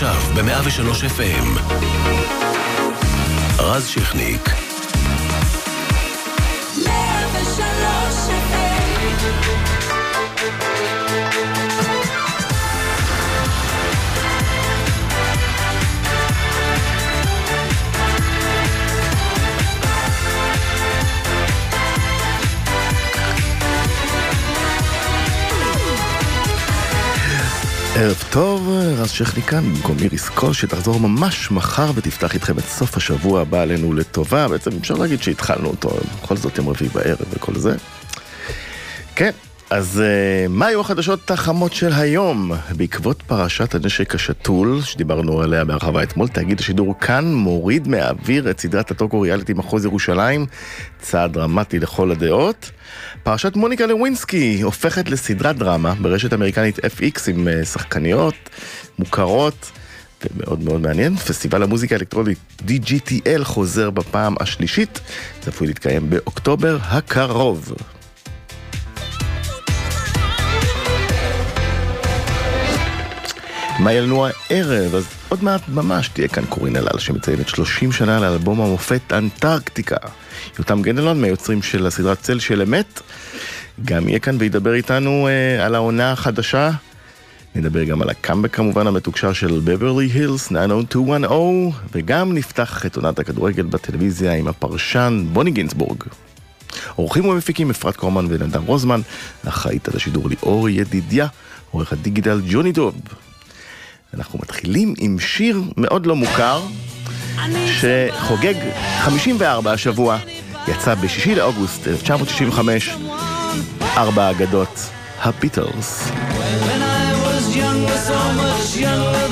עכשיו ב-103 FM. רז שכניק. 103 ערב טוב, רז שכני כאן, במקום איריס קול, שתחזור ממש מחר ותפתח איתכם את סוף השבוע הבא עלינו לטובה. בעצם אפשר להגיד שהתחלנו אותו, בכל זאת יום רביעי בערב וכל זה. כן, אז uh, מה היו החדשות החמות של היום? בעקבות פרשת הנשק השתול, שדיברנו עליה בהרחבה אתמול, תאגיד השידור כאן מוריד מהאוויר את סדרת הטוקו ריאליטי מחוז ירושלים, צעד דרמטי לכל הדעות. פרשת מוניקה לווינסקי הופכת לסדרת דרמה ברשת אמריקנית FX עם uh, שחקניות מוכרות. ומאוד מאוד מעניין, פסטיבל המוזיקה האלקטרונית DGTL חוזר בפעם השלישית, צפוי להתקיים באוקטובר הקרוב. מה יהיה לנו הערב? אז עוד מעט ממש תהיה כאן קורין אלאל שמציינת 30 שנה לאלבום המופת אנטרקטיקה. יותם גנדלון מהיוצרים של הסדרת צל של אמת, גם יהיה כאן וידבר איתנו אה, על העונה החדשה. נדבר גם על הקאמבק כמובן המתוקשר של בברלי הילס 90210 וגם נפתח את עונת הכדורגל בטלוויזיה עם הפרשן בוני גינצבורג. אורחים ומפיקים אפרת קורמן ונדן רוזמן, אחראית על השידור ליאור ידידיה, עורך הדיגיטל ג'וני דוב. אנחנו מתחילים עם שיר מאוד לא מוכר, שחוגג 54 השבוע, יצא ב-6 לאוגוסט 1965, ארבע אגדות, הביטלס. I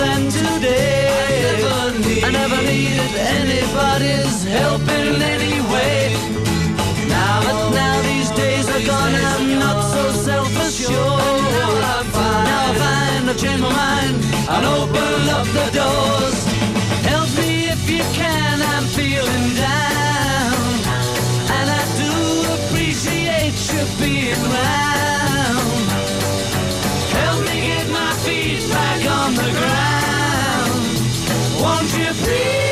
I've my mind. I'll open up the doors. Help me if you can, I'm feeling down. And I do appreciate you being around. Help me get my feet back on the ground. Won't you please,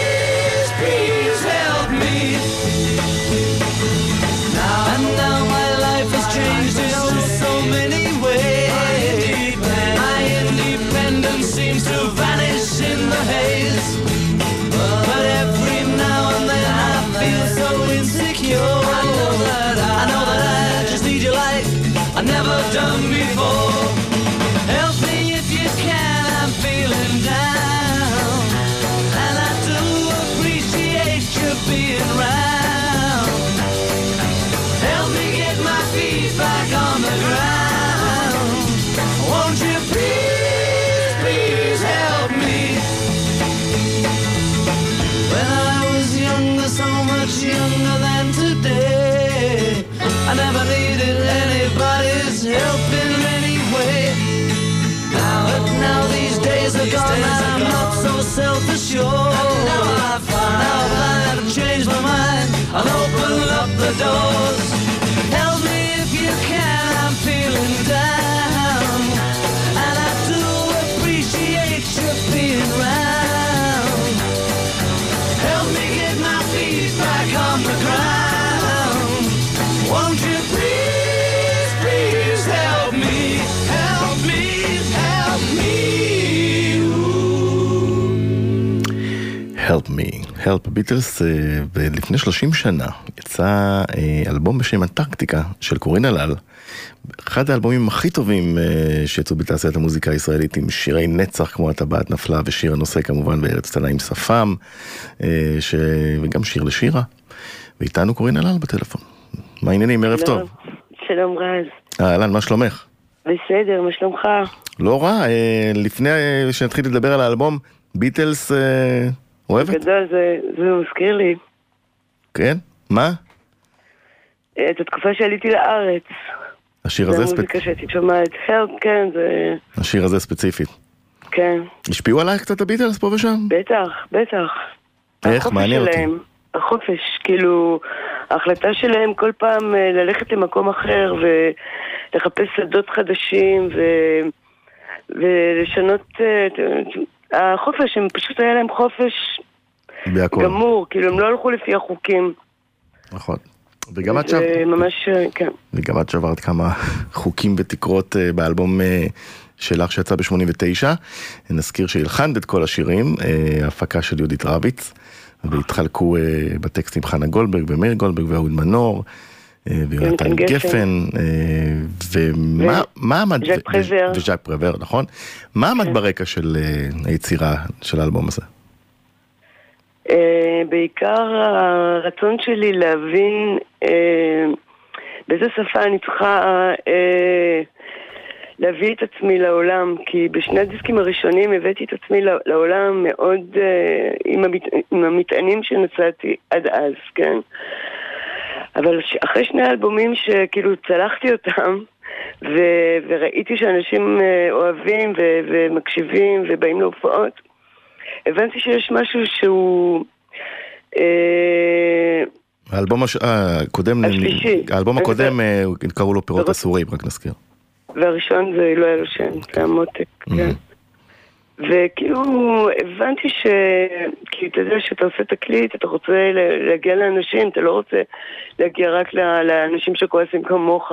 Help ביטלס, ולפני 30 שנה יצא אה, אלבום בשם אנטרקטיקה של קורין אלאל, אחד האלבומים הכי טובים אה, שיצאו בתעשיית המוזיקה הישראלית עם שירי נצח כמו הטבעת נפלה ושיר הנושא כמובן בארץ קטנה עם שפם, אה, ש... וגם שיר לשירה, ואיתנו קורין אלאל בטלפון. מה העניינים? ערב טוב. שלום רז. אהלן, מה שלומך? בסדר, מה שלומך? לא רע, לפני שנתחיל לדבר על האלבום, ביטלס אוהבת? גדול, זה, זה מזכיר לי כן? מה? אה, את התקופה שעליתי לארץ. השיר זה הזה המוזיקה ספציפית. שהייתי שומעת. help, כן, זה... השיר הזה ספציפית. כן. השפיעו עלייך קצת הביטלס פה ושם? בטח, בטח. איך? מעניין אותי. החופש, כאילו, ההחלטה שלהם כל פעם אה, ללכת למקום אחר ולחפש שדות חדשים ו... ולשנות... אה, החופש, הם פשוט היה להם חופש בהכל. גמור, כאילו הם לא הלכו לפי החוקים. נכון. וגם את זה שברת, ממש, כן. וגם את שברת כמה חוקים ותקרות אה, באלבום אה, שלך שיצא ב-89. נזכיר שהלחנת את כל השירים, אה, הפקה של יהודית רביץ, והתחלקו אה, בטקסטים חנה גולדברג ומאיר גולדברג ואהוד מנור. אה, ויונתן יונתן גפן. אה, ומה מה עמד, ז'אק פרבר. כן. וז'אק פרבר, נכון? מה עמד ברקע של אה, היצירה של האלבום הזה? בעיקר הרצון שלי להבין באיזה שפה אני צריכה להביא את עצמי לעולם, כי בשני הדיסקים הראשונים הבאתי את עצמי לעולם מאוד עם המטענים שנצאתי עד אז, כן? אבל אחרי שני האלבומים שכאילו צלחתי אותם, ו- וראיתי שאנשים אה, אוהבים ו- ומקשיבים ובאים להופעות, הבנתי שיש משהו שהוא... אה, האלבום הש- אה, הקודם, השלישי. האלבום הקודם קראו לו פירות אסורים, רק נזכיר. והראשון זה לא היה לו שם, זה היה מותק, כן. וכאילו הבנתי ש... כי אתה יודע שאתה עושה תקליט, אתה רוצה להגיע לאנשים, אתה לא רוצה להגיע רק לאנשים שכועסים כמוך.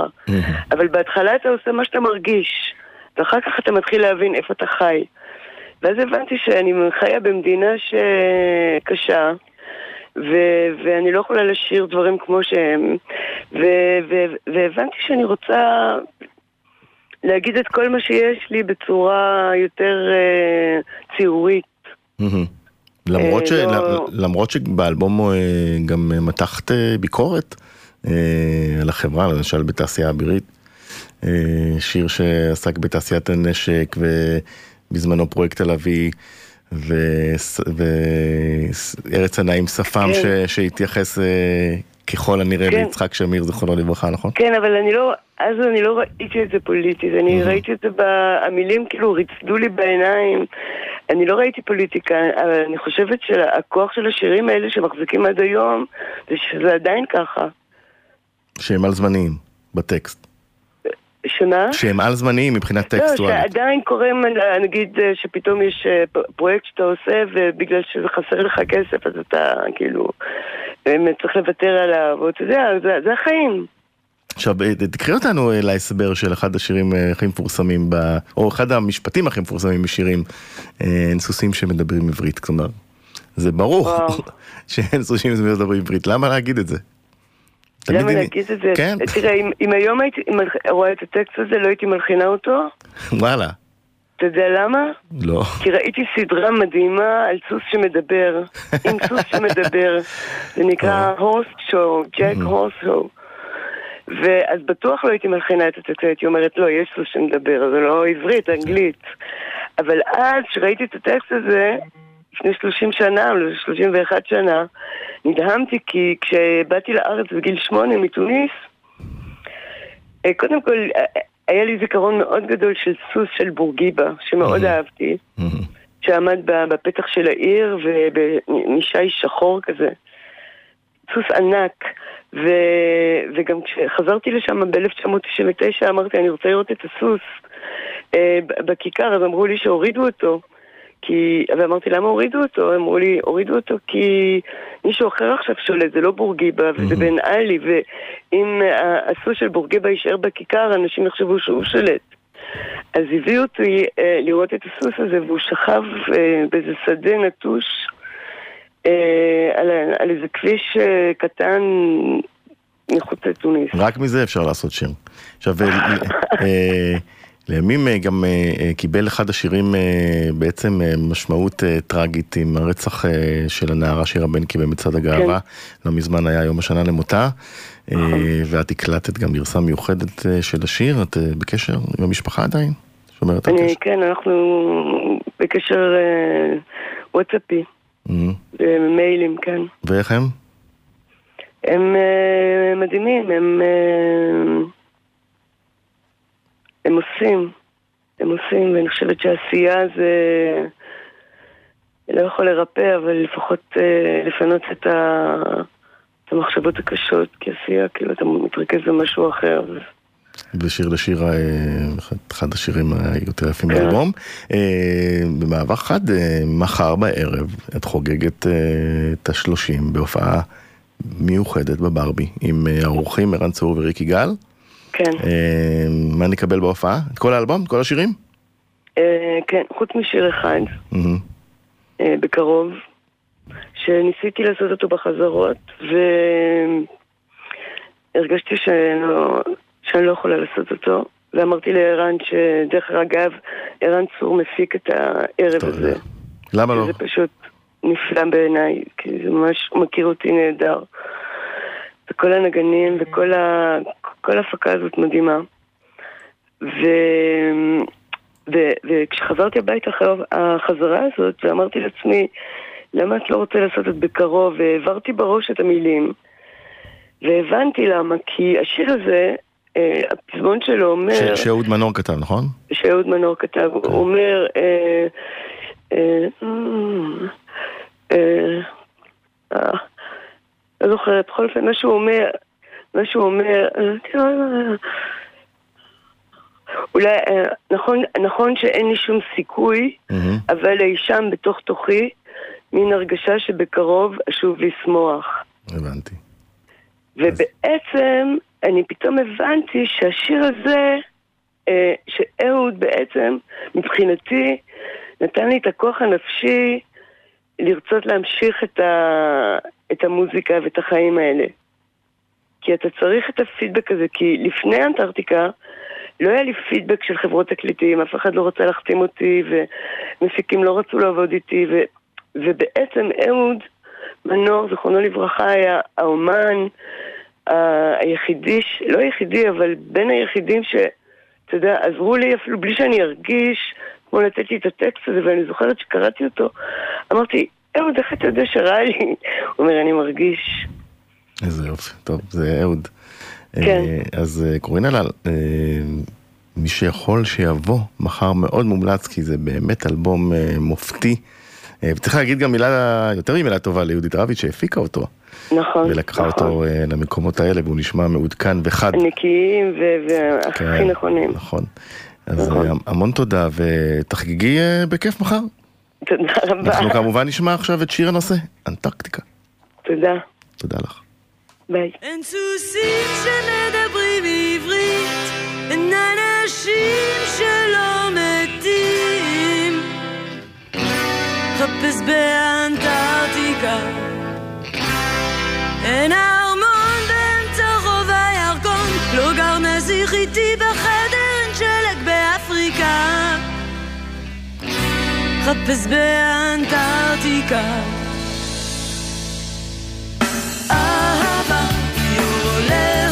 אבל בהתחלה אתה עושה מה שאתה מרגיש, ואחר כך אתה מתחיל להבין איפה אתה חי. ואז הבנתי שאני חיה במדינה שקשה, ו- ואני לא יכולה לשיר דברים כמו שהם, ו- ו- והבנתי שאני רוצה להגיד את כל מה שיש לי בצורה יותר אה, ציורית. למרות, אה, ש... לא- למרות שבאלבום אה, גם מתחת אה, ביקורת אה, על החברה, למשל בתעשייה האווירית, אה, שיר שעסק בתעשיית הנשק ובזמנו פרויקט תל אביב וארץ הנעים שפם כן. ש... שהתייחס ככל הנראה כן. ליצחק שמיר זיכרונו לברכה, נכון? כן, אבל אני לא, אז אני לא ראיתי את זה פוליטית, אני ראיתי את זה, המילים כאילו ריצדו לי בעיניים, אני לא ראיתי פוליטיקה, אבל אני חושבת שהכוח של השירים האלה שמחזיקים עד היום, זה שזה עדיין ככה. שהם על זמניים בטקסט. שמה? שהם על זמניים מבחינת לא, טקסטואלית. שעדיין קורה, נגיד, אה, שפתאום יש אה, פרויקט שאתה עושה, ובגלל שזה חסר לך כסף, אז אתה כאילו באמת צריך לוותר עליו, ואתה יודע, זה, זה החיים. עכשיו, אה, תקחי אותנו אה, להסבר של אחד השירים אה, הכי מפורסמים, ב... או אחד המשפטים הכי מפורסמים בשירים, אה, אין סוסים שמדברים עברית, כלומר, זה ברור. שאין סוסים שמדברים עברית, למה להגיד את זה? למה להגיד את זה? כן, תראה, אם, אם היום הייתי רואה את הטקסט הזה, לא הייתי מלחינה אותו. וואלה, אתה יודע למה? לא. כי ראיתי סדרה מדהימה על סוס שמדבר, עם סוס שמדבר. זה נקרא הורס שואו, ג'ק הורס שואו. ואז בטוח לא הייתי מלחינה את הטקסט, הייתי אומרת, לא, יש סוס שמדבר, זה לא עברית, אנגלית. אבל אז, כשראיתי את הטקסט הזה, לפני 30 שנה, או 31 שנה, נדהמתי כי כשבאתי לארץ בגיל שמונה מתוניס, אה, קודם כל, אה, היה לי זיכרון מאוד גדול של סוס של בורגיבה, שמאוד אהבתי, מהמם. שעמד בפתח של העיר ובנישי שחור כזה. סוס ענק, ו... וגם כשחזרתי לשם ב-1999 אמרתי, אני רוצה לראות את הסוס אה, בכיכר, אז אמרו לי שהורידו אותו. כי... ואמרתי, למה הורידו אותו? אמרו לי, הורידו אותו כי מישהו אחר עכשיו שולט, זה לא בורגיבה, וזה בן עלי, ואם אה, הסוס של בורגיבה יישאר בכיכר, אנשים יחשבו שהוא שולט. אז הביאו אותי אה, לראות את הסוס הזה, והוא שכב אה, באיזה שדה נטוש אה, על, על איזה כביש אה, קטן מחוץ לתוניס. רק מזה אפשר לעשות שיר. עכשיו, אה, אה, לימים אה, גם אה, אה, קיבל אחד השירים בעצם משמעות טרגית עם הרצח של הנערה שירה בנקי במצעד הגאווה. לא מזמן היה יום השנה למותה, אה, ואת הקלטת גם גרסה מיוחדת של השיר, את בקשר עם המשפחה עדיין? שומרת על קשר? כן, אנחנו בקשר וואטסאפי. במיילים, כן. ואיך הם? הם מדהימים, הם, הם עושים, הם עושים, ואני חושבת שעשייה זה לא יכול לרפא, אבל לפחות אה, לפנות את, ה, את המחשבות הקשות, כי עשייה, כאילו אתה מתרכז במשהו אחר. ושיר לשיר, אחד השירים היותר יפים כן. באלבום. במעבר חד, מחר בערב את חוגגת את השלושים בהופעה מיוחדת בברבי עם האורחים ערן צור וריק יגאל. כן. מה נקבל בהופעה? את כל האלבום? את כל השירים? כן, חוץ משיר אחד. בקרוב. שניסיתי לעשות אותו בחזרות, והרגשתי שאני לא, שאני לא יכולה לעשות אותו. ואמרתי לערן שדרך אגב, ערן צור מפיק את הערב הזה. למה לא? זה פשוט נפלא בעיניי, כי זה ממש, הוא מכיר אותי נהדר. וכל הנגנים וכל ה... כל ההפקה הזאת מדהימה. ו... ו... וכשחזרתי הביתה אחרי החזרה הזאת, ואמרתי לעצמי, למה את לא רוצה לעשות את בקרוב? והעברתי בראש את המילים, והבנתי למה, כי השיר הזה, אה, הפזמון שלו אומר... שאהוד מנור כתב, נכון? שאהוד מנור כתב, הוא כן. אומר... אה, אה, לא זוכרת, בכל אופן, מה שהוא אומר, מה שהוא אומר, אולי, נכון, נכון שאין לי שום סיכוי, אבל אי שם בתוך תוכי מין הרגשה שבקרוב אשוב לשמוח. הבנתי. ובעצם אני פתאום הבנתי שהשיר הזה, אה, שאהוד בעצם, מבחינתי, נתן לי את הכוח הנפשי לרצות להמשיך את, ה, את המוזיקה ואת החיים האלה. כי אתה צריך את הפידבק הזה, כי לפני אנטארקטיקה לא היה לי פידבק של חברות תקליטים, אף אחד לא רצה להחתים אותי, ומפיקים לא רצו לעבוד איתי, ו... ובעצם אהוד מנור, זכרונו לברכה, היה האומן היחידי, לא היחידי, אבל בין היחידים שאתה יודע, עזרו לי אפילו בלי שאני ארגיש, כמו לתת לי את הטקסט הזה, ואני זוכרת שקראתי אותו, אמרתי, אהוד, איך אתה יודע שרע לי? הוא אומר, אני מרגיש. איזה יופי, טוב, זה אהוד. כן. אה, אז אה, קורין הלל, אה, מי שיכול שיבוא, מחר מאוד מומלץ, כי זה באמת אלבום מופתי. וצריך להגיד גם מילה, יותר ממילה טובה ליהודית רביץ שהפיקה אותו. נכון, ולקחה נכון. אותו למקומות האלה והוא נשמע מעודכן וחד. נקיים והכי כן, נכונים. נכון. אז נכון. אה, המון תודה ותחגגי בכיף מחר. תודה רבה. אנחנו כמובן נשמע עכשיו את שיר הנושא, אנטרקטיקה. תודה. תודה לך. ביי. אין סוסים שמדברים עברית, אין אנשים שלא מתים. מחפש באנטארקטיקה אין ארמון באמצע רוב הירקון לא גר נסיך איתי בחדר חפש באנטארקטיקה. אהבה there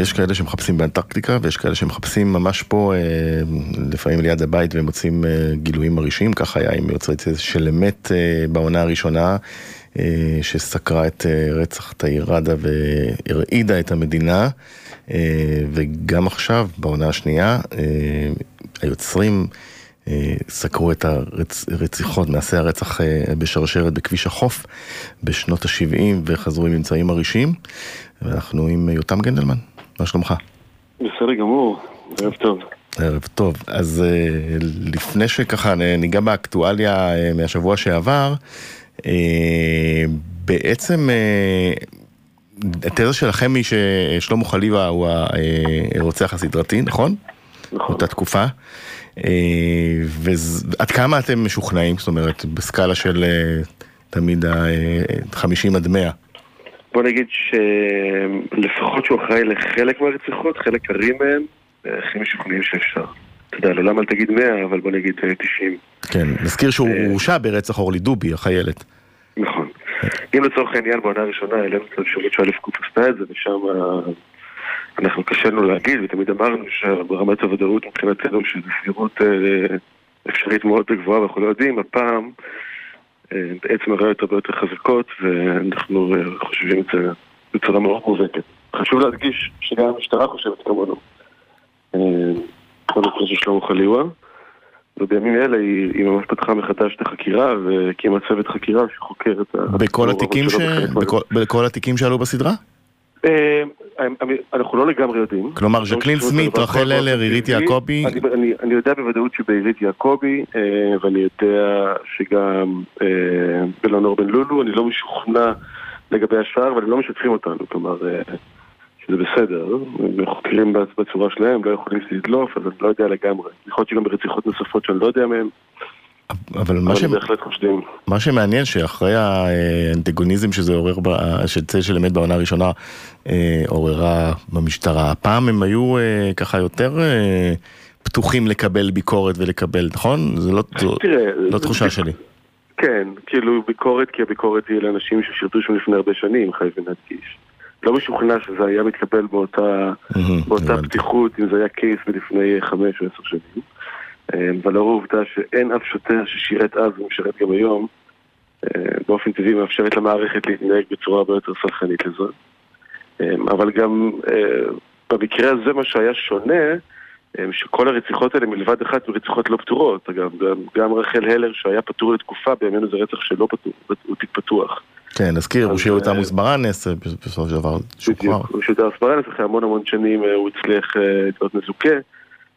יש כאלה שמחפשים באנטרקטיקה ויש כאלה שמחפשים ממש פה, אה, לפעמים ליד הבית ומוצאים אה, גילויים מרעישים, ככה היה עם יוצרי צייץ של אמת אה, בעונה הראשונה, שסקרה את רצח תאיר ראדה והרעידה את המדינה, וגם עכשיו, בעונה השנייה, היוצרים סקרו את הרציחות, מעשי הרצח בשרשרת בכביש החוף בשנות ה-70 וחזרו עם ממצאים מרעישים. ואנחנו עם יותם גנדלמן, מה שלומך? בסדר גמור, ערב טוב. ערב טוב, אז אה, לפני שככה ניגע באקטואליה אה, מהשבוע שעבר, אה, בעצם התזה שלכם היא ששלמה חליבה הוא הרוצח הסדרתי, נכון? נכון. באותה תקופה. ועד כמה אתם משוכנעים, זאת אומרת, בסקאלה של תמיד ה-50 עד 100? בוא נגיד שלפחות שהוא אחראי לחלק מהרציחות, חלק קרים מהם, הכי משוכנעים שאפשר. אתה יודע, לעולם אל תגיד 100, אבל בוא נגיד 90. אה, כן, נזכיר שהוא אה, הורשע ברצח אורלי דובי, החיילת. נכון. אם לצורך העניין בעונה הראשונה העלינו את האפשרות שא' ק' עשתה את זה, ושם אנחנו קשינו להגיד, ותמיד אמרנו שברמת הוודאות מבחינתנו שזו סבירות אה, אפשרית מאוד גבוהה, ואנחנו לא יודעים, הפעם... בעצם הראיות הרבה יותר חזקות, ואנחנו אה, חושבים את זה בצורה מאוד מובהקת. חשוב להדגיש שגם המשטרה חושבת כמונו. כל אה, הנושא של שלמה חליווה, ובימים אלה היא, היא ממש פתחה מחדש את החקירה והקימה צוות חקירה שחוקר את ה... בכל התיקים, ש... בכל, בכל התיקים שעלו בסדרה? אה, אנחנו לא לגמרי יודעים. כלומר, לא ז'קלין סמית, רחל הלר, עירית יעקבי? אני יודע בוודאות שבעירית יעקבי, אה, ואני יודע שגם אה, בלונור בן לולו, אני לא משוכנע לגבי השאר, אבל הם לא משתפים אותנו, כלומר, שזה בסדר. הם חוקרים בצורה שלהם, לא יכולים לדלוף, אז אני לא יודע לגמרי. יכול להיות שגם ברציחות נוספות שאני לא יודע מהן. אבל מה, ש... מה שמעניין שאחרי האנטגוניזם שזה עורר, שצל של אמת בעונה הראשונה אה, עוררה במשטרה, הפעם הם היו אה, ככה יותר אה, פתוחים לקבל ביקורת ולקבל, נכון? זה לא, זו, תראה, לא תחושה זה... שלי. כן, כאילו ביקורת, כי הביקורת היא לאנשים ששירתו שם לפני הרבה שנים, חייבים להדגיש. לא משוכנע שזה היה מתקבל באותה, באותה פתיחות, אם זה היה קייס מלפני חמש או עשר שנים. אה, ולאור העובדה שאין אף שוטר ששירת אז ומשרת גם היום, אה, באופן טבעי מאפשרת למערכת להתנהג בצורה הרבה יותר סלחנית לזה. אה, אבל גם במקרה הזה מה שהיה שונה, שכל הרציחות האלה מלבד אחת רציחות לא פתורות. אגב, גם, גם רחל הלר שהיה פתור לתקופה, בימינו זה רצח שלא פתור, הוא תיק פתוח. כן, נזכיר, הוא שיעור את עמוס ברנס, בסופו של דבר שוחרר. הוא שיעור את עמוס ברנס, אחרי המון המון שנים הוא הצליח להיות מזוכה.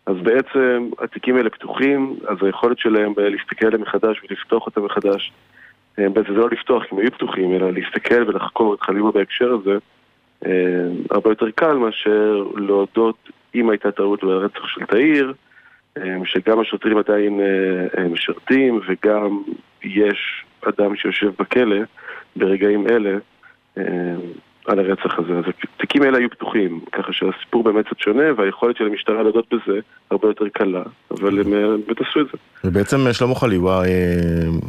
אז בעצם התיקים האלה פתוחים, אז היכולת שלהם להסתכל עליהם מחדש ולפתוח אותם מחדש, אה, בעצם זה לא לפתוח כי הם היו פתוחים, אלא להסתכל ולחקור את חלימה בהקשר הזה, אה, הרבה יותר קל מאשר להודות אם הייתה טעות ברצח של תאיר, אה, שגם השוטרים עדיין משרתים וגם יש אדם שיושב בכלא ברגעים אלה. על הרצח הזה. אז התיקים האלה היו פתוחים, ככה שהסיפור באמת קצת שונה, והיכולת של המשטרה להודות בזה הרבה יותר קלה, אבל הם באמת עשו את זה. ובעצם אה, שלמה חליבה, אה,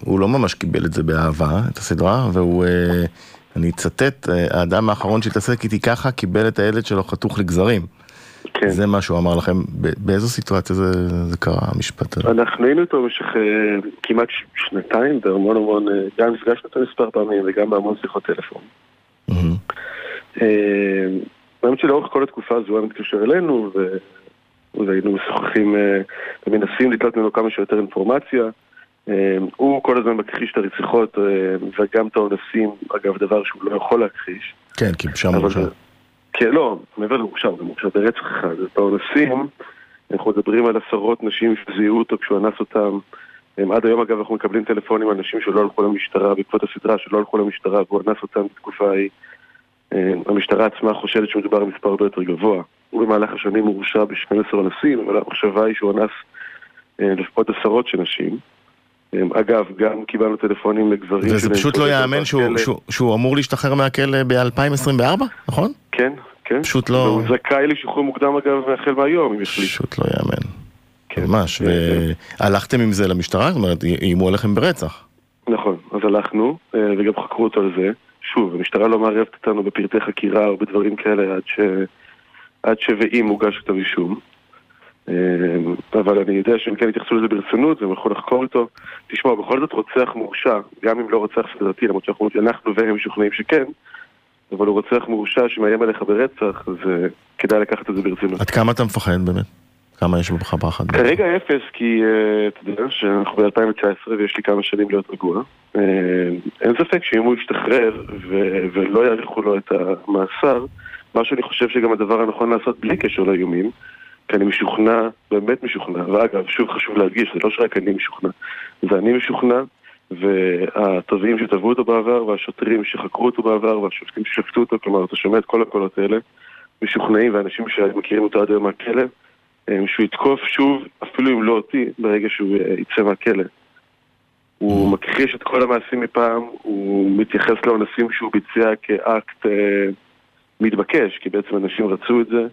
הוא לא ממש קיבל את זה באהבה, את הסדרה, והוא, אה, אני אצטט, האדם האחרון שהתעסק איתי ככה, קיבל את הילד שלו חתוך לגזרים. כן. זה מה שהוא אמר לכם, באיזו סיטואציה זה, זה קרה, המשפט הזה? אנחנו היינו איתו במשך כמעט שנתיים, והמון המון, גם נפגשנו אותו מספר פעמים וגם בהמון שיחות טלפון. אה, האמת שלאורך כל התקופה הזו הוא היה מתקשר אלינו והיינו משוחחים אה, ומנסים לקלוט ממנו כמה שיותר אינפורמציה. אה, הוא כל הזמן מכחיש את הרציחות וגם את האונסים, אגב, דבר שהוא לא יכול להכחיש. כן, כי שם הוא מורשע. כן, לא, מעבר למורשע, הוא מורשע ברצח אחד. את האונסים, אנחנו מדברים על עשרות נשים שזיהו אותו כשהוא אנס אותם. עד היום אגב אנחנו מקבלים טלפונים על נשים שלא הלכו למשטרה בעקבות הסדרה, שלא הלכו למשטרה והוא אנס אותם בתקופה ההיא. אה, המשטרה עצמה חושדת שמדובר במספר הרבה יותר גבוה. הוא במהלך השנים הורשע ב-12 אנסים, אבל המחשבה היא שהוא אנס אה, לפחות עשרות של נשים. אגב, גם קיבלנו טלפונים לגברים... וזה פשוט לא יאמן שהוא, שהוא, שהוא אמור להשתחרר מהכלא ב-2024, נכון? כן, כן. פשוט לא... והוא זכאי לשחרור מוקדם אגב החל מהיום, אם יחליט. פשוט לא יאמן. כן. ממש, והלכתם עם זה למשטרה? זאת אומרת, איימו עליכם ברצח. נכון, אז הלכנו, וגם חקרו אותו על זה. שוב, המשטרה לא מערבת אותנו בפרטי חקירה או בדברים כאלה עד ש... עד שווים מוגש כתב אישום. אבל אני יודע שהם כן יתייחסו לזה ברצינות והם יכולים לחקור אותו. תשמע, בכל זאת רוצח מורשע, גם אם לא רוצח סדרתי, למרות שאנחנו והם משוכנעים שכן, אבל הוא רוצח מורשע שמאיים עליך ברצח, אז כדאי לקחת את זה ברצינות. עד כמה אתה מפחד באמת? כמה יש בך פחד? כרגע אפס, כי אתה יודע שאנחנו ב-2019 ויש לי כמה שנים להיות רגוע. אין ספק שאם הוא ישתחרר ולא יאריכו לו את המאסר, מה שאני חושב שגם הדבר הנכון לעשות בלי קשר לאיומים, כי אני משוכנע, באמת משוכנע, ואגב, שוב חשוב להדגיש, זה לא שרק אני משוכנע, זה אני משוכנע, והתובעים שתבעו אותו בעבר, והשוטרים שחקרו אותו בעבר, והשופטים ששפטו אותו, כלומר, אתה שומע את כל הקולות האלה, משוכנעים, ואנשים שמכירים אותו עד היום מהכלא, שהוא יתקוף שוב, אפילו אם לא אותי, ברגע שהוא יצא מהכלא. הוא מכחיש את כל המעשים מפעם, הוא מתייחס לאונסים שהוא ביצע כאקט אה, מתבקש, כי בעצם אנשים רצו את זה.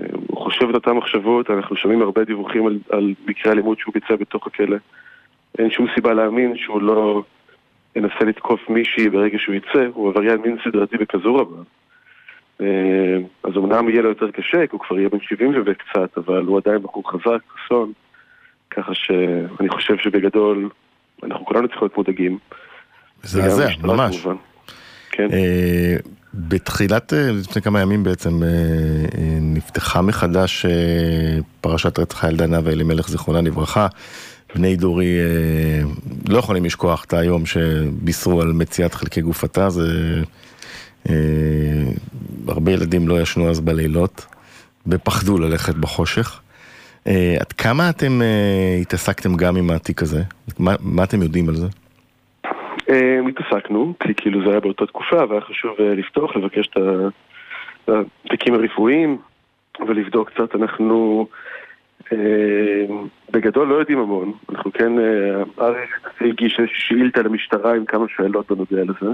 אה, הוא חושב את אותן מחשבות, אנחנו שומעים הרבה דיווחים על, על מקרי אלימות שהוא ביצע בתוך הכלא. אין שום סיבה להאמין שהוא לא ינסה לתקוף מישהי ברגע שהוא יצא, הוא עבריין מין סדרתי בכזו רבה. אה, אז אמנם יהיה לו יותר קשה, כי הוא כבר יהיה בן 70 וקצת, אבל הוא עדיין בחור חזק, חסון, ככה שאני חושב שבגדול אנחנו כולנו צריכים להיות מודאגים. זה, ממש. כן. אה, בתחילת, אה, לפני כמה ימים בעצם, נפתחה מחדש פרשת רצח הילדה נאוה אלימלך, זיכרונה לברכה. בני דורי לא יכולים לשכוח את היום שבישרו על מציאת חלקי גופתה, זה הרבה ילדים לא ישנו אז בלילות, ופחדו ללכת בחושך. אה, עד כמה אתם אה, התעסקתם גם עם התיק הזה? מה, מה אתם יודעים על זה? התעסקנו, כי כאילו זה היה באותה תקופה, והיה חשוב לפתוח, לבקש את התיקים הרפואיים ולבדוק קצת. אנחנו בגדול לא יודעים המון. אנחנו כן, אריק הגיש שאילתה למשטרה עם כמה שאלות בנוגע לזה.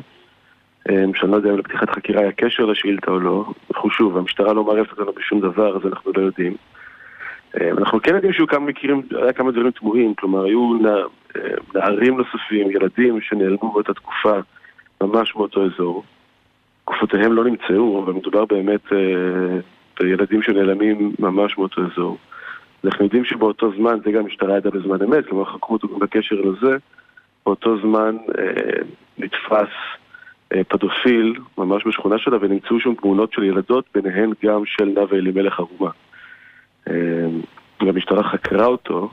אמ, שאני לא יודע אם לפתיחת חקירה היה קשר לשאילתה או לא. אנחנו שוב, המשטרה לא מערבת אותנו בשום דבר, אז אנחנו לא יודעים. אמ, אנחנו כן יודעים שהיו כמה מקרים, היה כמה דברים תמוהים, כלומר היו אמ, נערים נוספים, ילדים שנעלמו באותה תקופה ממש באותו אזור. גופותיהם לא נמצאו, אבל מדובר באמת אה, בילדים שנעלמים ממש באותו אזור. אנחנו יודעים שבאותו זמן, זה גם המשטרה ידעה בזמן אמת, כלומר חקרו אותו גם בקשר לזה, באותו זמן אה, נתפס פדופיל ממש בשכונה שלה ונמצאו שם תמונות של ילדות, ביניהן גם של נאוה אלימלך ערומה. והמשטרה אה, חקרה אותו,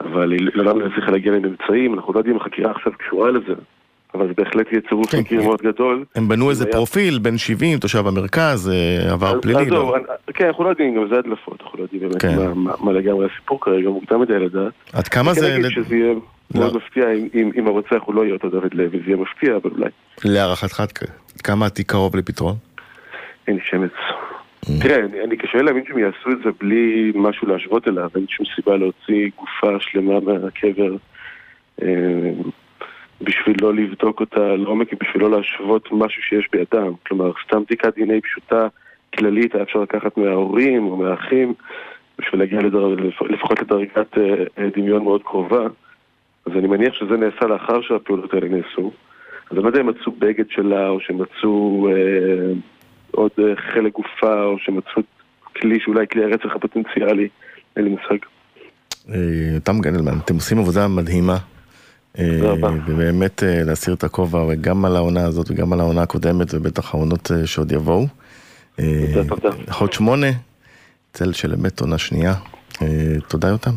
אבל היא לא הצליחה להגיע לממצאים, אנחנו לא יודעים אם החקירה עכשיו קשורה לזה. אבל זה בהחלט יהיה צירוף כן, מקרים מאוד גדול. הם בנו איזה פרופיל, בן 70, תושב המרכז, אה, עבר פלילי. לא? כן, אנחנו לא יודעים, גם זה הדלפות, אנחנו לא יודעים באמת כן. מה לגמרי הסיפור כרגע, מוקדם מדי לדעת. עד כמה זה... מאוד לא. מפתיע אם הרוצח הוא לא יהיה אותו דוד לוי, זה יהיה מפתיע, אבל אולי. להערכתך, כמה התיק קרוב לפתרון? אין לי שמץ. Mm. תראה, אני קשה להאמין שהם יעשו את זה בלי משהו להשוות אליו, אין שום סיבה להוציא גופה שלמה מהקבר אה, בשביל לא לבדוק אותה לעומק, בשביל לא להשוות משהו שיש בידם. כלומר, סתם בדיקת דנ"א פשוטה, כללית, היה אפשר לקחת מההורים או מהאחים, בשביל להגיע לפחות לדרגת אה, דמיון מאוד קרובה. אז אני מניח שזה נעשה לאחר שהפעולות האלה נעשו. אז אני לא יודע אם מצאו בגד שלה, או שמצאו אה, עוד אה, חלק גופה, או שמצאו כלי שאולי כלי הרצח הפוטנציאלי, אין לי מושג. אה, תם גנדלמן, אתם עושים עבודה מדהימה. אה, ובאמת להסיר את הכובע גם על העונה הזאת וגם על העונה הקודמת ובטח העונות שעוד יבואו. תודה, תודה. חוד שמונה, צל של אמת עונה שנייה. תודה יותם.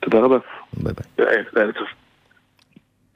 תודה רבה. ביי ביי.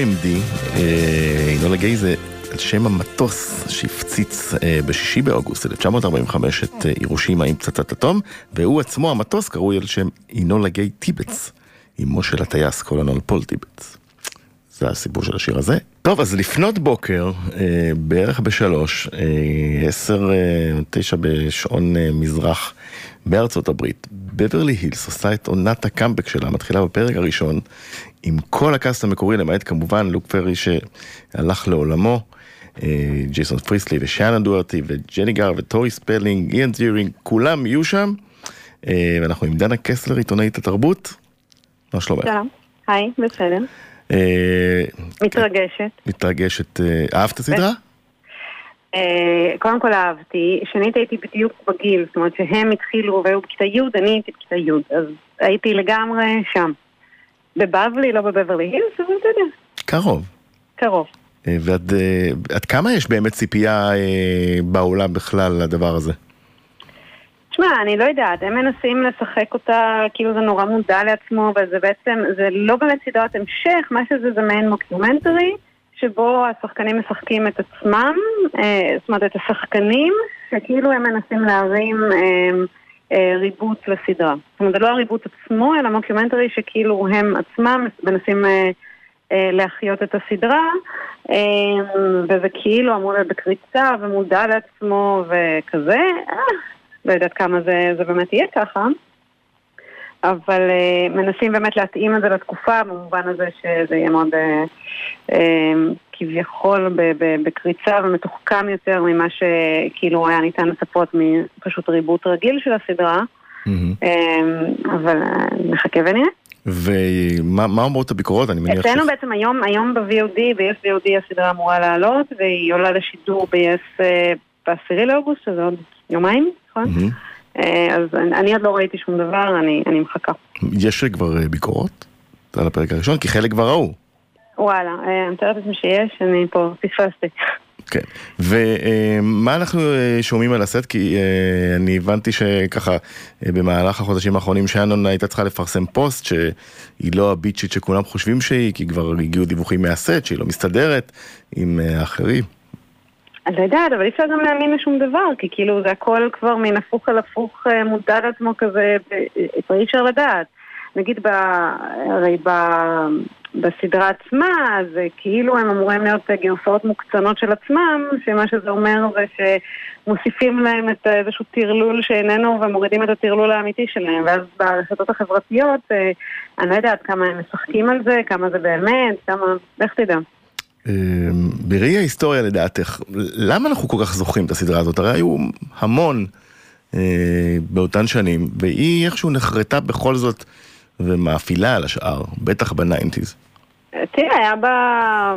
OMD, אנולה גיי זה על שם המטוס שהפציץ אה, בשישי באוגוסט 1945 את אה, הירושימה עם פצצת אטום, והוא עצמו, המטוס, קרוי על שם אנולה גיי טיבטס, אמו של הטייס קולונל פול טיבטס. זה הסיפור של השיר הזה. טוב, אז לפנות בוקר, אה, בערך בשלוש, עשר, תשע בשעון מזרח בארצות הברית, בברלי הילס עושה את עונת הקאמבק שלה, מתחילה בפרק הראשון, עם כל הקאסט המקורי, למעט כמובן לוק פרי שהלך לעולמו, אה, ג'ייסון פריסלי ושאנן דוהרטי וג'ני גארת' וטורי ספלינג, איאן זירינג, כולם יהיו שם. אה, ואנחנו עם דנה קסלר, עיתונאית התרבות. מה שלומך? שלום, היי, בסדר. אה, מתרגשת. מתרגשת. אהבת את הסדרה? קודם כל אהבתי, שנית הייתי בדיוק בגיל, זאת אומרת שהם התחילו והיו בכיתה י', אני הייתי בכיתה י', אז הייתי לגמרי שם. בבבלי, לא בבברלי הילס, אבל אתה יודע. קרוב. קרוב. אה, ועד עד כמה יש באמת ציפייה אה, בעולם בכלל לדבר הזה? תשמע, אני לא יודעת, הם מנסים לשחק אותה כאילו זה נורא מודע לעצמו, אבל זה בעצם, זה לא באמת סדרת המשך, מה שזה זה מעין מוקדומנטרי, שבו השחקנים משחקים את עצמם, אה, זאת אומרת את השחקנים, שכאילו הם מנסים להרים... אה, אה, ריבוץ לסדרה. זאת אומרת, זה לא הריבוץ עצמו, אלא מוקיומנטרי שכאילו הם עצמם מנסים אה, אה, להחיות את הסדרה, וזה כאילו אמור להיות בקריצה ומודע לעצמו וכזה. לא יודעת כמה זה, זה באמת יהיה ככה. אבל uh, מנסים באמת להתאים את זה לתקופה, במובן הזה שזה יהיה מאוד uh, uh, כביכול בקריצה ומתוחכם יותר ממה שכאילו היה ניתן לצפות מפשוט ריבוט רגיל של הסדרה, mm-hmm. אבל נחכה ונראה. ומה אומרות הביקורות? אני מניח ש... אצלנו בעצם היום, היום ב-VOD, ב-yes VOD הסדרה אמורה לעלות, והיא עולה לשידור ב-yes ב-10 לאוגוסט, שזה עוד יומיים, נכון? Mm-hmm. אז אני עוד לא ראיתי שום דבר, אני, אני מחכה. יש כבר ביקורות על הפרק הראשון? כי חלק כבר ראו. וואלה, אה, אני מתארת לעצמי שיש, אני פה פספסתי. כן, ומה אנחנו אה, שומעים על הסט? כי אה, אני הבנתי שככה במהלך החודשים האחרונים שאנון הייתה צריכה לפרסם פוסט שהיא לא הביצ'ית שכולם חושבים שהיא, כי כבר הגיעו דיווחים מהסט שהיא לא מסתדרת עם האחרים. אני לא יודעת, אבל אי אפשר גם להאמין לשום דבר, כי כאילו זה הכל כבר מן הפוך על הפוך מודע לעצמו כזה, אי אפשר לדעת. נגיד, ב, הרי ב... בסדרה עצמה, זה כאילו הם אמורים להיות גרסאות מוקצנות של עצמם, שמה שזה אומר זה שמוסיפים להם את איזשהו טרלול שאיננו ומורידים את הטרלול האמיתי שלהם, ואז ברשתות החברתיות, אה, אני לא יודעת כמה הם משחקים על זה, כמה זה באמת, כמה... לך תדע. אה, בראי ההיסטוריה לדעתך, למה אנחנו כל כך זוכרים את הסדרה הזאת? הרי היו המון אה, באותן שנים, והיא איכשהו נחרטה בכל זאת ומאפילה על השאר, בטח בניינטיז. תראה, היה בה...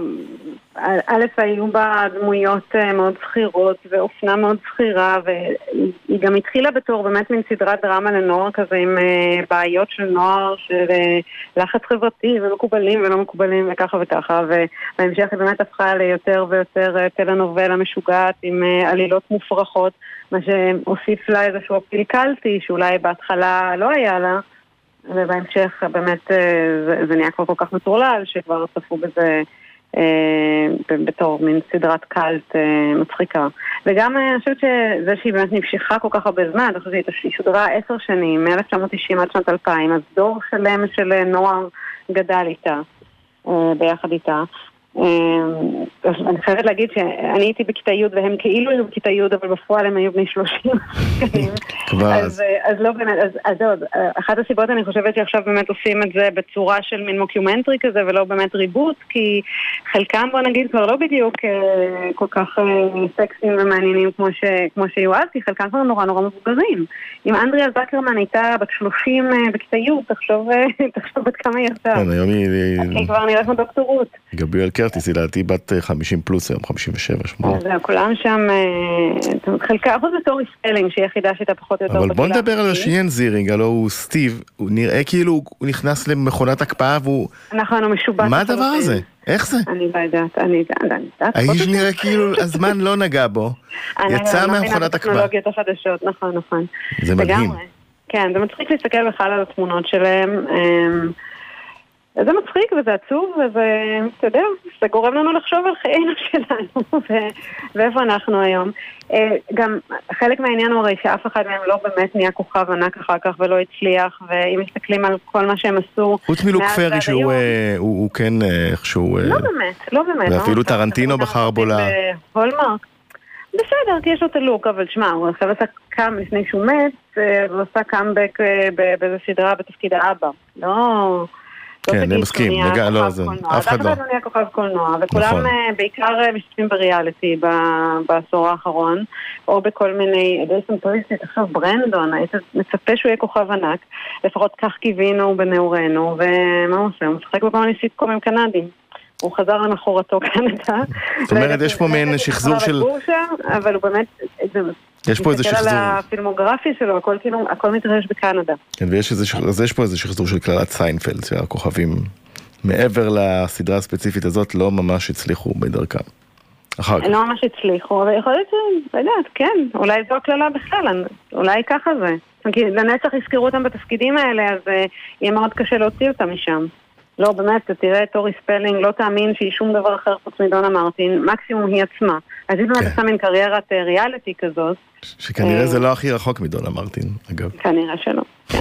א', היו בה דמויות אה, מאוד שכירות ואופנה מאוד שכירה והיא גם התחילה בתור באמת מין סדרת דרמה לנוער כזה עם אה, בעיות של נוער של אה, לחץ חברתי ומקובלים ולא מקובלים וככה וככה ובהמשך היא באמת הפכה ליותר ויותר טלנובלה משוגעת עם עלילות מופרכות מה שהוסיף לה איזשהו אפיל קלטי שאולי בהתחלה לא היה לה ובהמשך באמת אה, זה, זה נהיה כבר כל כך מטורלל שכבר צפו בזה אה, בתור מין סדרת קאלט אה, מצחיקה. וגם אני חושבת שזה שהיא באמת נמשכה כל כך הרבה זמן, אני חושבת שהיא שודרה עשר שנים, מ-1990 עד שנת 2000, אז דור שלם של נוער גדל איתה, ביחד איתה. אמ, אני חייבת להגיד שאני הייתי בכיתה י' והם כאילו היו בכיתה י', אבל בפועל הם היו בני 30. אז לא באמת, אז זהו, אחת הסיבות אני חושבת שעכשיו באמת עושים את זה בצורה של מין מוקיומנטרי כזה ולא באמת reboot, כי חלקם בוא נגיד כבר לא בדיוק אה, כל כך אה, סקסיים ומעניינים כמו שהיו אז, כי חלקם כבר נורא נורא מבוגרים. אם אנדריה זקרמן הייתה בת 30 אה, בכיתה י', תחשוב בת כמה היא עכשיו. כן, היום היא... היא כבר נראית כמו דוקטורות. גבריאל קרטריס היא לדעתי בת 50 אה, פלוס היום, 57, 8. זהו, כולם שם, אה, חלקה, חוץ מטורי ספלינג, שהיא היחידה שהייתה פחות או יותר אבל בוא נדבר על השיין זירינג, הלו הוא סטיב, הוא נראה כאילו הוא נכנס למכונת הקפאה והוא... נכון, הוא משובץ. מה הדבר הזה? איך זה? אני לא יודעת, אני יודעת. האיש נראה כאילו הזמן לא נגע בו, יצא לא מהמכונת הקפאה. הטכנולוגיות החדשות, נכון, נכון. זה מדהים. כן, זה מצחיק להסתכל בכלל על התמונות שלהם. זה מצחיק וזה עצוב וזה, אתה יודע, זה גורם לנו לחשוב על חיינו שלנו ואיפה אנחנו היום. אה, גם חלק מהעניין הוא הרי שאף אחד מהם לא באמת נהיה כוכב ענק אחר כך ולא הצליח, ואם מסתכלים על כל מה שהם עשו... חוץ מלוק פרי שהוא אה, הוא, הוא כן אה, איכשהו... לא באמת, לא באמת. ואפילו טרנטינו בחר בו ל... הולמרק. בסדר, כי יש לו את הלוק, אבל שמע, הוא עכשיו עשה קאם לפני שהוא מת, והוא עשה קאמבק באיזה סדרה בתפקיד האבא. לא... כן, אני מסכים, לא, זה, אף אחד לא. אף אחד לא נהיה כוכב קולנוע, וכולם נכון. אה, בעיקר אה, משתתפים בריאליטי בעשור האחרון, או בכל מיני, דייסון פריסטי, תחשוב, ברנדון, היית מצפה שהוא יהיה כוכב ענק, לפחות כך קיווינו בנעורינו, ומה הוא עושה? הוא משחק בכל מיני סיטקומים קנדים. הוא חזר למחורתו קנדה. זאת אומרת, יש פה מעין שחזור של... אבל הוא באמת, יש פה איזה שחזור. תסתכל על הפילמוגרפיה שלו, הכל כאילו, הכל מתרחש בקנדה. כן, ויש איזה, אז יש פה איזה שחזור של קללת סיינפלד, שהכוכבים, מעבר לסדרה הספציפית הזאת, לא ממש הצליחו בדרכם. אחר כך. לא ממש הצליחו, אבל יכול להיות ש... לא יודעת, כן, אולי זו הקללה בכלל, אולי ככה זה. כי לנצח יזכרו אותם בתפקידים האלה, אז אה, יהיה מאוד קשה להוציא אותם משם. לא, באמת, אתה תראה את טורי ספלינג, לא תאמין שהיא שום דבר אחר חוץ מדונה מרטין, מקסימום היא עצמה. אז באמת כן. עושה מין קריירת ריאליטי כזאת. שכנראה זה לא הכי רחוק מדונה מרטין, אגב. כנראה שלא.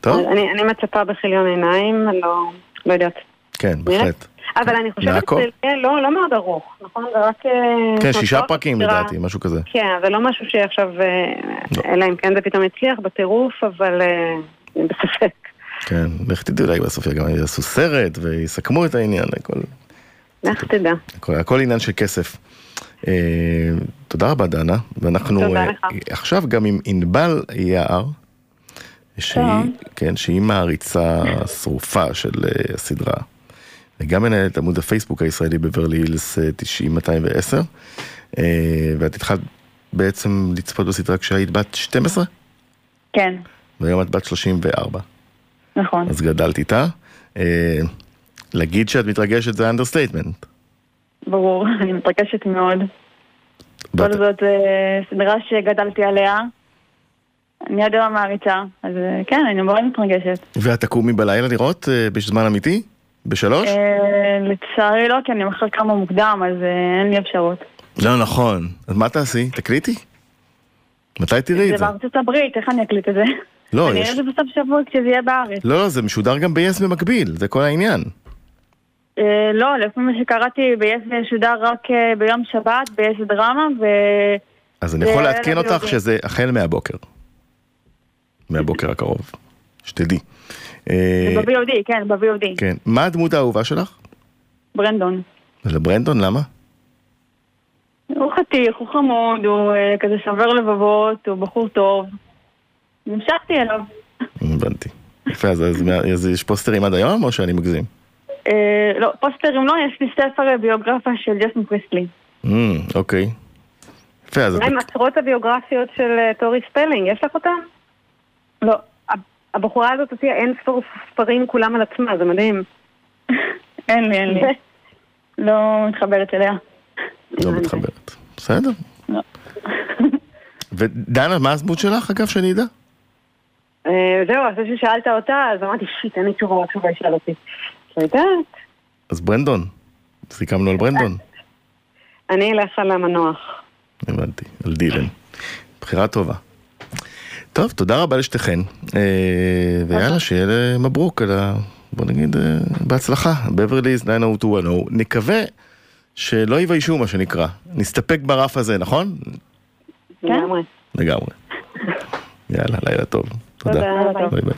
טוב. אני, אני מצפה בכיליון עיניים, לא, לא יודעת. כן, בהחלט. אבל אני חושבת שזה לא, לא מאוד ארוך, נכון? זה רק... אה, כן, שישה פרקים לדעתי, משהו כזה. כן, זה לא משהו שעכשיו, אה, לא. אלא אם כן זה פתאום הצליח בטירוף, אבל אה, בספק. כן, לך תדעי אולי בסוף גם יעשו סרט ויסכמו את העניין, הכל. לך תדע. הכל עניין של כסף. אה, תודה רבה דנה, ואנחנו. אה, עכשיו גם עם ענבל יער, שהיא, כן, שהיא מעריצה שרופה של אה, הסדרה, וגם מנהלת עמוד הפייסבוק הישראלי בברלי הילס 90-210, ואת התחלת בעצם לצפות בסדרה כשהיית בת 12? כן. והיום את בת 34. נכון. אז גדלת איתה. להגיד שאת מתרגשת זה understatement. ברור, אני מתרגשת מאוד. בכל זאת אה, סדרה שגדלתי עליה. אני עד היום מעריצה, אז אה, כן, אני מאוד מתרגשת. ואת תקומי בלילה לראות אה, בזמן אמיתי? בשלוש? לצערי לא, כי אני מחר קמה מוקדם, אז אין לי אפשרות. לא נכון. אז מה תעשי? תקליטי? מתי תראי את זה? זה בארצות הברית, איך אני אקליט את זה? לא, יש... אני אראה את זה בסוף שבוע כשזה יהיה בארץ. לא, לא, זה משודר גם ב-yes במקביל, זה כל העניין. אה, לא, לפי מה שקראתי, זה שודר רק אה, ביום שבת, ב-yes דרמה, ו... אז אני יכול לעדכן אותך שזה החל מהבוקר. מהבוקר הקרוב, שתדעי. אה, ב-VOD, כן, ב-VOD. כן. מה הדמות האהובה שלך? ברנדון. לברנדון, למה? הוא חתיך, הוא חמוד, הוא כזה שובר לבבות, הוא בחור טוב. נמשכתי אליו. הבנתי. יפה, אז יש פוסטרים עד היום או שאני מגזים? אה, לא, פוסטרים לא, יש לי ספר ביוגרפיה של ג'סון פריסטלי. אוקיי. יפה, אז... מה עם עשרות הביוגרפיות של אה, טורי ספלינג, יש לך אותן? לא. הבחורה הזאת הוציאה אין ספור ספרים כולם על עצמה, זה מדהים. אין לי, אין לי. לא מתחברת אליה. לא מתחברת. בסדר. לא. ודנה, מה הדמות שלך, אגב, שאני אדע? אה, זהו, אחרי ששאלת אותה, אז אמרתי, שיט, אין לי תשובה, התשובה ישאל אותי. יודעת. אז ברנדון. סיכמנו על ברנדון. אני אלך על המנוח. הבנתי, על דילן. בחירה טובה. טוב, תודה רבה לשתיכן, אה, ויאללה, אוקיי. שיהיה למברוק על ה... בוא נגיד, אה, בהצלחה, בברלי is 90210. נקווה שלא יביישו, מה שנקרא. נסתפק ברף הזה, נכון? לגמרי. לגמרי. יאללה, לילה טוב. תודה. תודה. ביי ביי.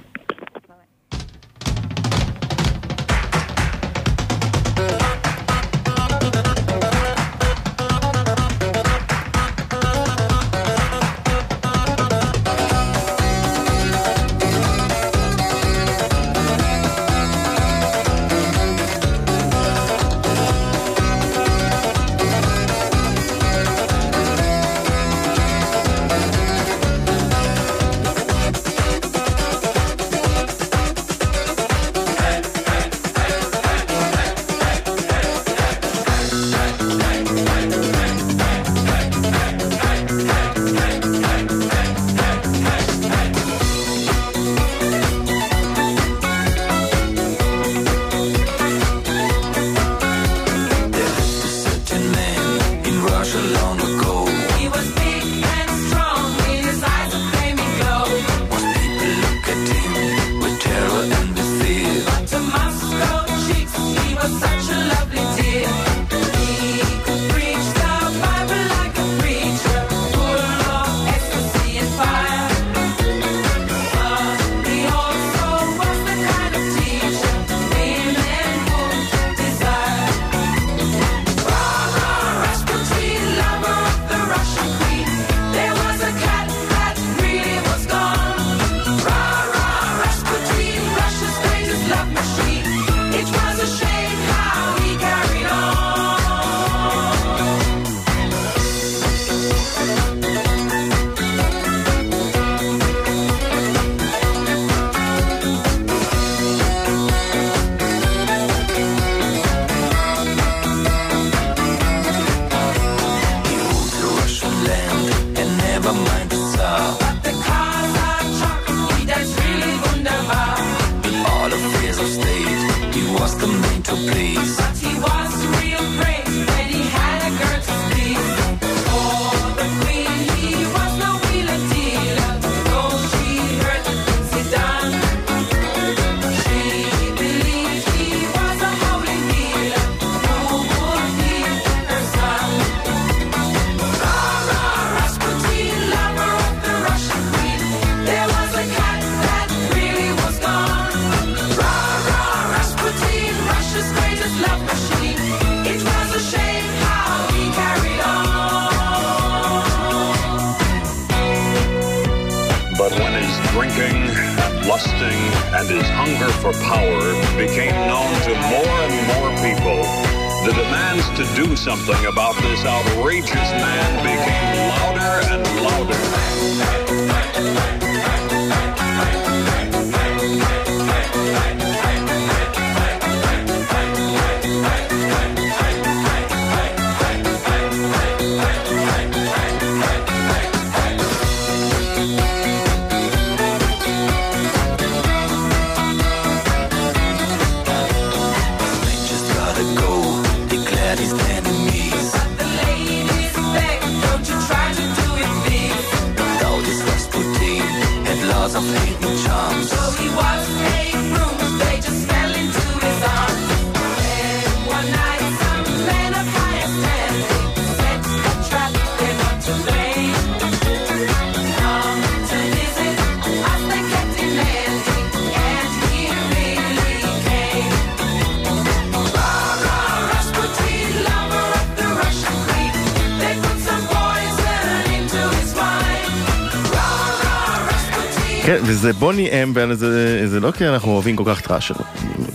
כן, וזה בוני אם, וזה לא כי אנחנו אוהבים כל כך טראש,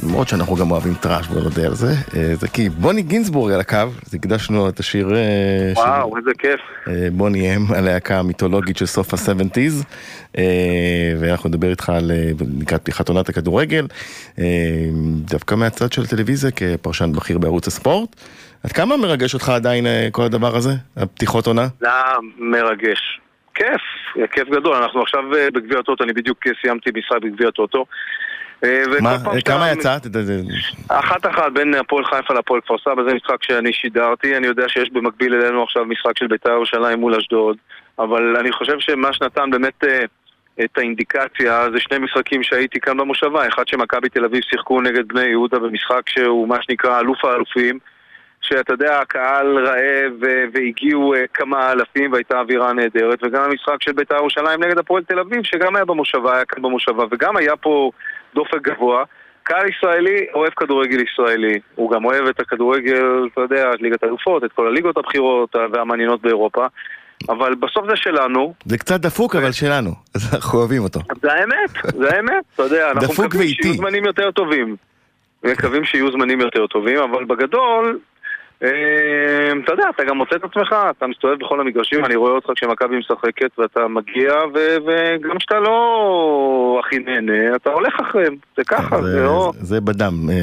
למרות שאנחנו גם אוהבים טראש, בוא נודה על זה, אה, זה כי בוני גינזבורג על הקו, אז הקדשנו את השיר... אה, וואו, שיר, איזה כיף. אה, בוני אם, הלהקה המיתולוגית של סוף ה-70's, ואנחנו נדבר איתך על לקראת פתיחת עונת הכדורגל, דווקא מהצד של הטלוויזיה, כפרשן בכיר בערוץ הספורט. עד כמה מרגש אותך עדיין כל הדבר הזה, הפתיחות עונה? זה מרגש. כיף, כיף גדול. אנחנו עכשיו אה, בגביע הטוטו, אני בדיוק סיימתי משחק בגביע הטוטו. אה, מה, אה, כמה יצאת? אחת אחת בין הפועל חיפה לפועל כפר סבא, זה משחק שאני שידרתי, אני יודע שיש במקביל אלינו עכשיו משחק של בית"ר ירושלים מול אשדוד, אבל אני חושב שמה שנתן באמת את האינדיקציה זה שני משחקים שהייתי כאן במושבה, אחד שמכבי תל אביב שיחקו נגד בני יהודה במשחק שהוא מה שנקרא אלוף האלופים שאתה יודע, הקהל רעב והגיעו אה, כמה אלפים והייתה אווירה נהדרת, וגם המשחק של בית"ר ירושלים נגד הפועל תל אביב, שגם היה במושבה, היה כאן במושבה, וגם היה פה דופק גבוה. קהל ישראלי אוהב כדורגל ישראלי, הוא גם אוהב את הכדורגל, אתה יודע, את ליגת האלופות, את כל הליגות הבכירות והמעניינות באירופה, אבל בסוף זה שלנו, זה קצת דפוק, אבל שלנו. אז אנחנו אוהבים אותו. זה האמת, זה האמת, אתה יודע, אנחנו מקווים. שיהיו זמנים יותר טובים. מקווים שיהיו זמנים יותר טובים, אבל בגדול, אה, אתה יודע, אתה גם מוצא את עצמך, אתה מסתובב בכל המגרשים, אני רואה אותך כשמכבי משחקת ואתה מגיע, וגם כשאתה לא הכי נהנה, אתה הולך אחריהם, זה ככה, זה זה- לא... זה בדם, אה,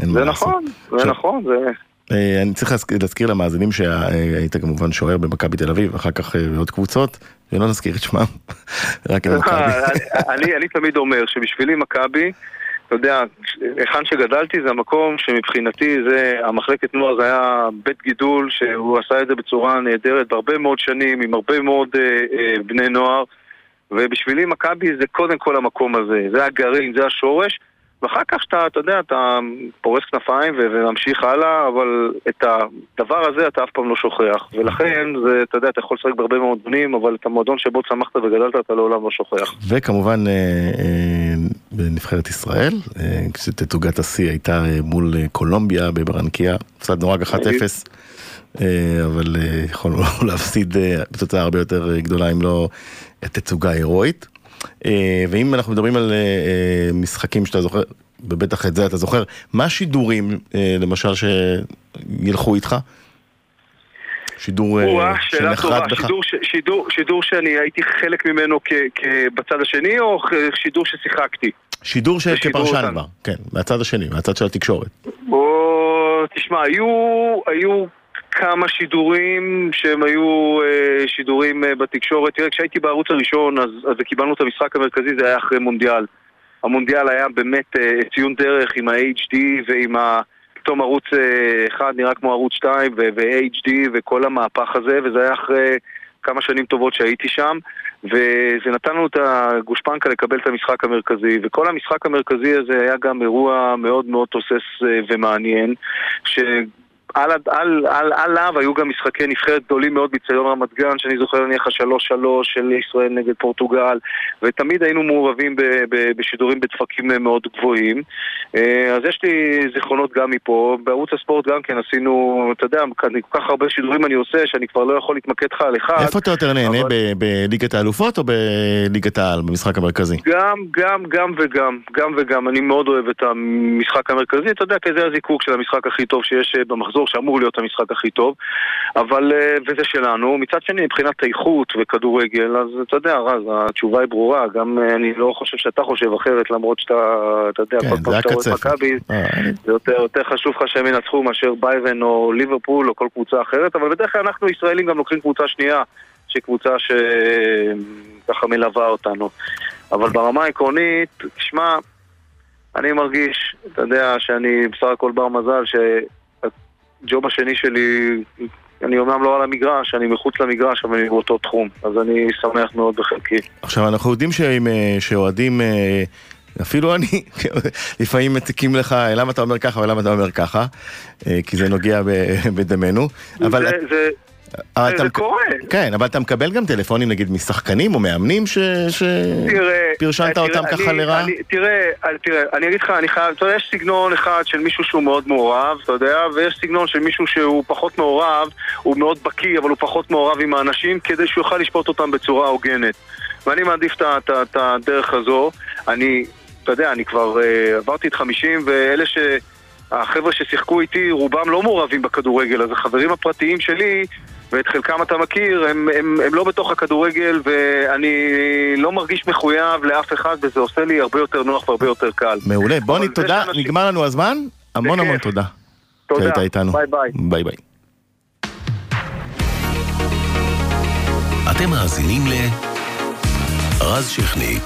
אין מה זה לעשות. נכון, זה נכון, זה... אה, אני צריך להזכיר- למאזינים שהיית כמובן שוער במכבי תל אביב, אחר כך אה, בעוד קבוצות, שלא נזכיר את שמם, רק את מכבי. אני, אני תמיד אומר שבשבילי מכבי, אתה יודע, היכן שגדלתי זה המקום שמבחינתי זה, המחלקת נוער זה היה בית גידול שהוא עשה את זה בצורה נהדרת בהרבה מאוד שנים עם הרבה מאוד אה, אה, בני נוער. ובשבילי מכבי זה קודם כל המקום הזה, זה הגרעין, זה השורש ואחר כך שאתה, אתה יודע, אתה פורס כנפיים וממשיך הלאה, אבל את הדבר הזה אתה אף פעם לא שוכח. ולכן, זה, אתה יודע, אתה יכול לשחק בהרבה מועדונים, אבל את המועדון שבו צמחת וגדלת אתה לעולם לא שוכח. וכמובן אה, אה, בנבחרת ישראל, אה, כשתצוגת השיא הייתה אה, מול אה, קולומביה בברנקיה, הפסדנו רק 1-0, אה, אבל יכולנו להפסיד אה, בתוצאה הרבה יותר גדולה אם לא תצוגה הירואית. אה, ואם אנחנו מדברים על אה, אה, משחקים שאתה זוכר, ובטח את זה אתה זוכר, מה השידורים למשל שילכו איתך? שידור שנחרט בך? שידור, שידור, שידור שאני הייתי חלק ממנו כ, בצד השני, או שידור ששיחקתי? שידור של ושידור כפרשן אותנו. כבר, כן, מהצד השני, מהצד של התקשורת. או, תשמע, היו, היו כמה שידורים שהם היו אה, שידורים אה, בתקשורת. תראה, כשהייתי בערוץ הראשון, אז, אז קיבלנו את המשחק המרכזי, זה היה אחרי מונדיאל. המונדיאל היה באמת אה, ציון דרך עם ה-HD ועם ה... פתאום ערוץ אה, אחד נראה כמו ערוץ 2 ו- ו-HD וכל המהפך הזה, וזה היה אחרי כמה שנים טובות שהייתי שם, וזה נתן לנו את הגושפנקה לקבל את המשחק המרכזי, וכל המשחק המרכזי הזה היה גם אירוע מאוד מאוד תוסס אה, ומעניין, שעל על, על, עליו היו גם משחקי נבחרת גדולים מאוד בציון רמת גן, שאני זוכר נניח השלוש שלוש של ישראל נגד פורטוגל, ותמיד היינו מעורבים ב, ב, בשידורים בדפקים מאוד גבוהים. אה, אז יש לי זיכרונות גם מפה, בערוץ הספורט גם כן עשינו, אתה יודע, כל כך הרבה שידורים אני עושה, שאני כבר לא יכול להתמקד לך על אחד. איפה אתה יותר נהנה, אבל- ב- בליגת האלופות או בליגת העל, במשחק המרכזי? גם, גם, גם וגם, גם וגם. אני מאוד אוהב את המשחק המרכזי, אתה יודע, כי זה הזיקוק של המשחק הכי טוב שיש אה, במחזור, שאמור להיות המשחק הכי טוב, אבל, אה, וזה שלנו. מצד שני, מבחינת איכות וכדורגל, אז אתה יודע, רז, התשובה היא ברורה, גם אה, אני לא חושב שאתה חושב אחרת, למרות שאתה, אתה יודע, כן, כל פעם שאתה רואה את. מכבי, אה, זה יותר, יותר חשוב לך שהם ינצחו מאשר ביירן או ליברפול או כל קבוצה אחרת, אבל בדרך כלל אנחנו ישראלים גם לוקחים קבוצה שנייה, שהיא קבוצה שככה מלווה אותנו. אבל ברמה העקרונית, תשמע, אני מרגיש, אתה יודע, שאני בסך הכל בר מזל שהג'וב השני שלי, אני אומנם לא על המגרש, אני מחוץ למגרש, אבל אני באותו תחום. אז אני שמח מאוד בחלקי. עכשיו אנחנו יודעים אה, שאוהדים, אה, אפילו אני, לפעמים מציקים לך למה אתה אומר ככה ולמה אתה אומר ככה, אה, כי זה נוגע בדמנו, אבל... זה, זה, אבל זה, אתה זה קורה. כן, אבל אתה מקבל גם טלפונים נגיד משחקנים או מאמנים ש... ש... תראה, פרשנת תראה, אותם אני- ככה לרעה? תראה, אני- תראה, אני אגיד לך, אני חייב, אתה יודע, יש סגנון אחד של מישהו שהוא מאוד מעורב, אתה יודע, ויש סגנון של מישהו שהוא פחות מעורב, הוא מאוד בקיא, אבל הוא פחות מעורב עם האנשים, כדי שהוא יוכל לשפוט אותם בצורה הוגנת. ואני מעדיף את הדרך הזו. אני, אתה יודע, אני כבר אה, עברתי את 50, ואלה ש... החבר'ה ששיחקו איתי, רובם לא מעורבים בכדורגל, אז החברים הפרטיים שלי, ואת חלקם אתה מכיר, הם, הם, הם לא בתוך הכדורגל, ואני לא מרגיש מחויב לאף אחד, וזה עושה לי הרבה יותר נוח והרבה יותר קל. מעולה, בוני, תודה, שאנשים- נגמר לנו הזמן, המון. המון תודה. תודה, שהיית איתנו. ביי ביי. ביי ביי. אתם מאזינים ל... רז שכניק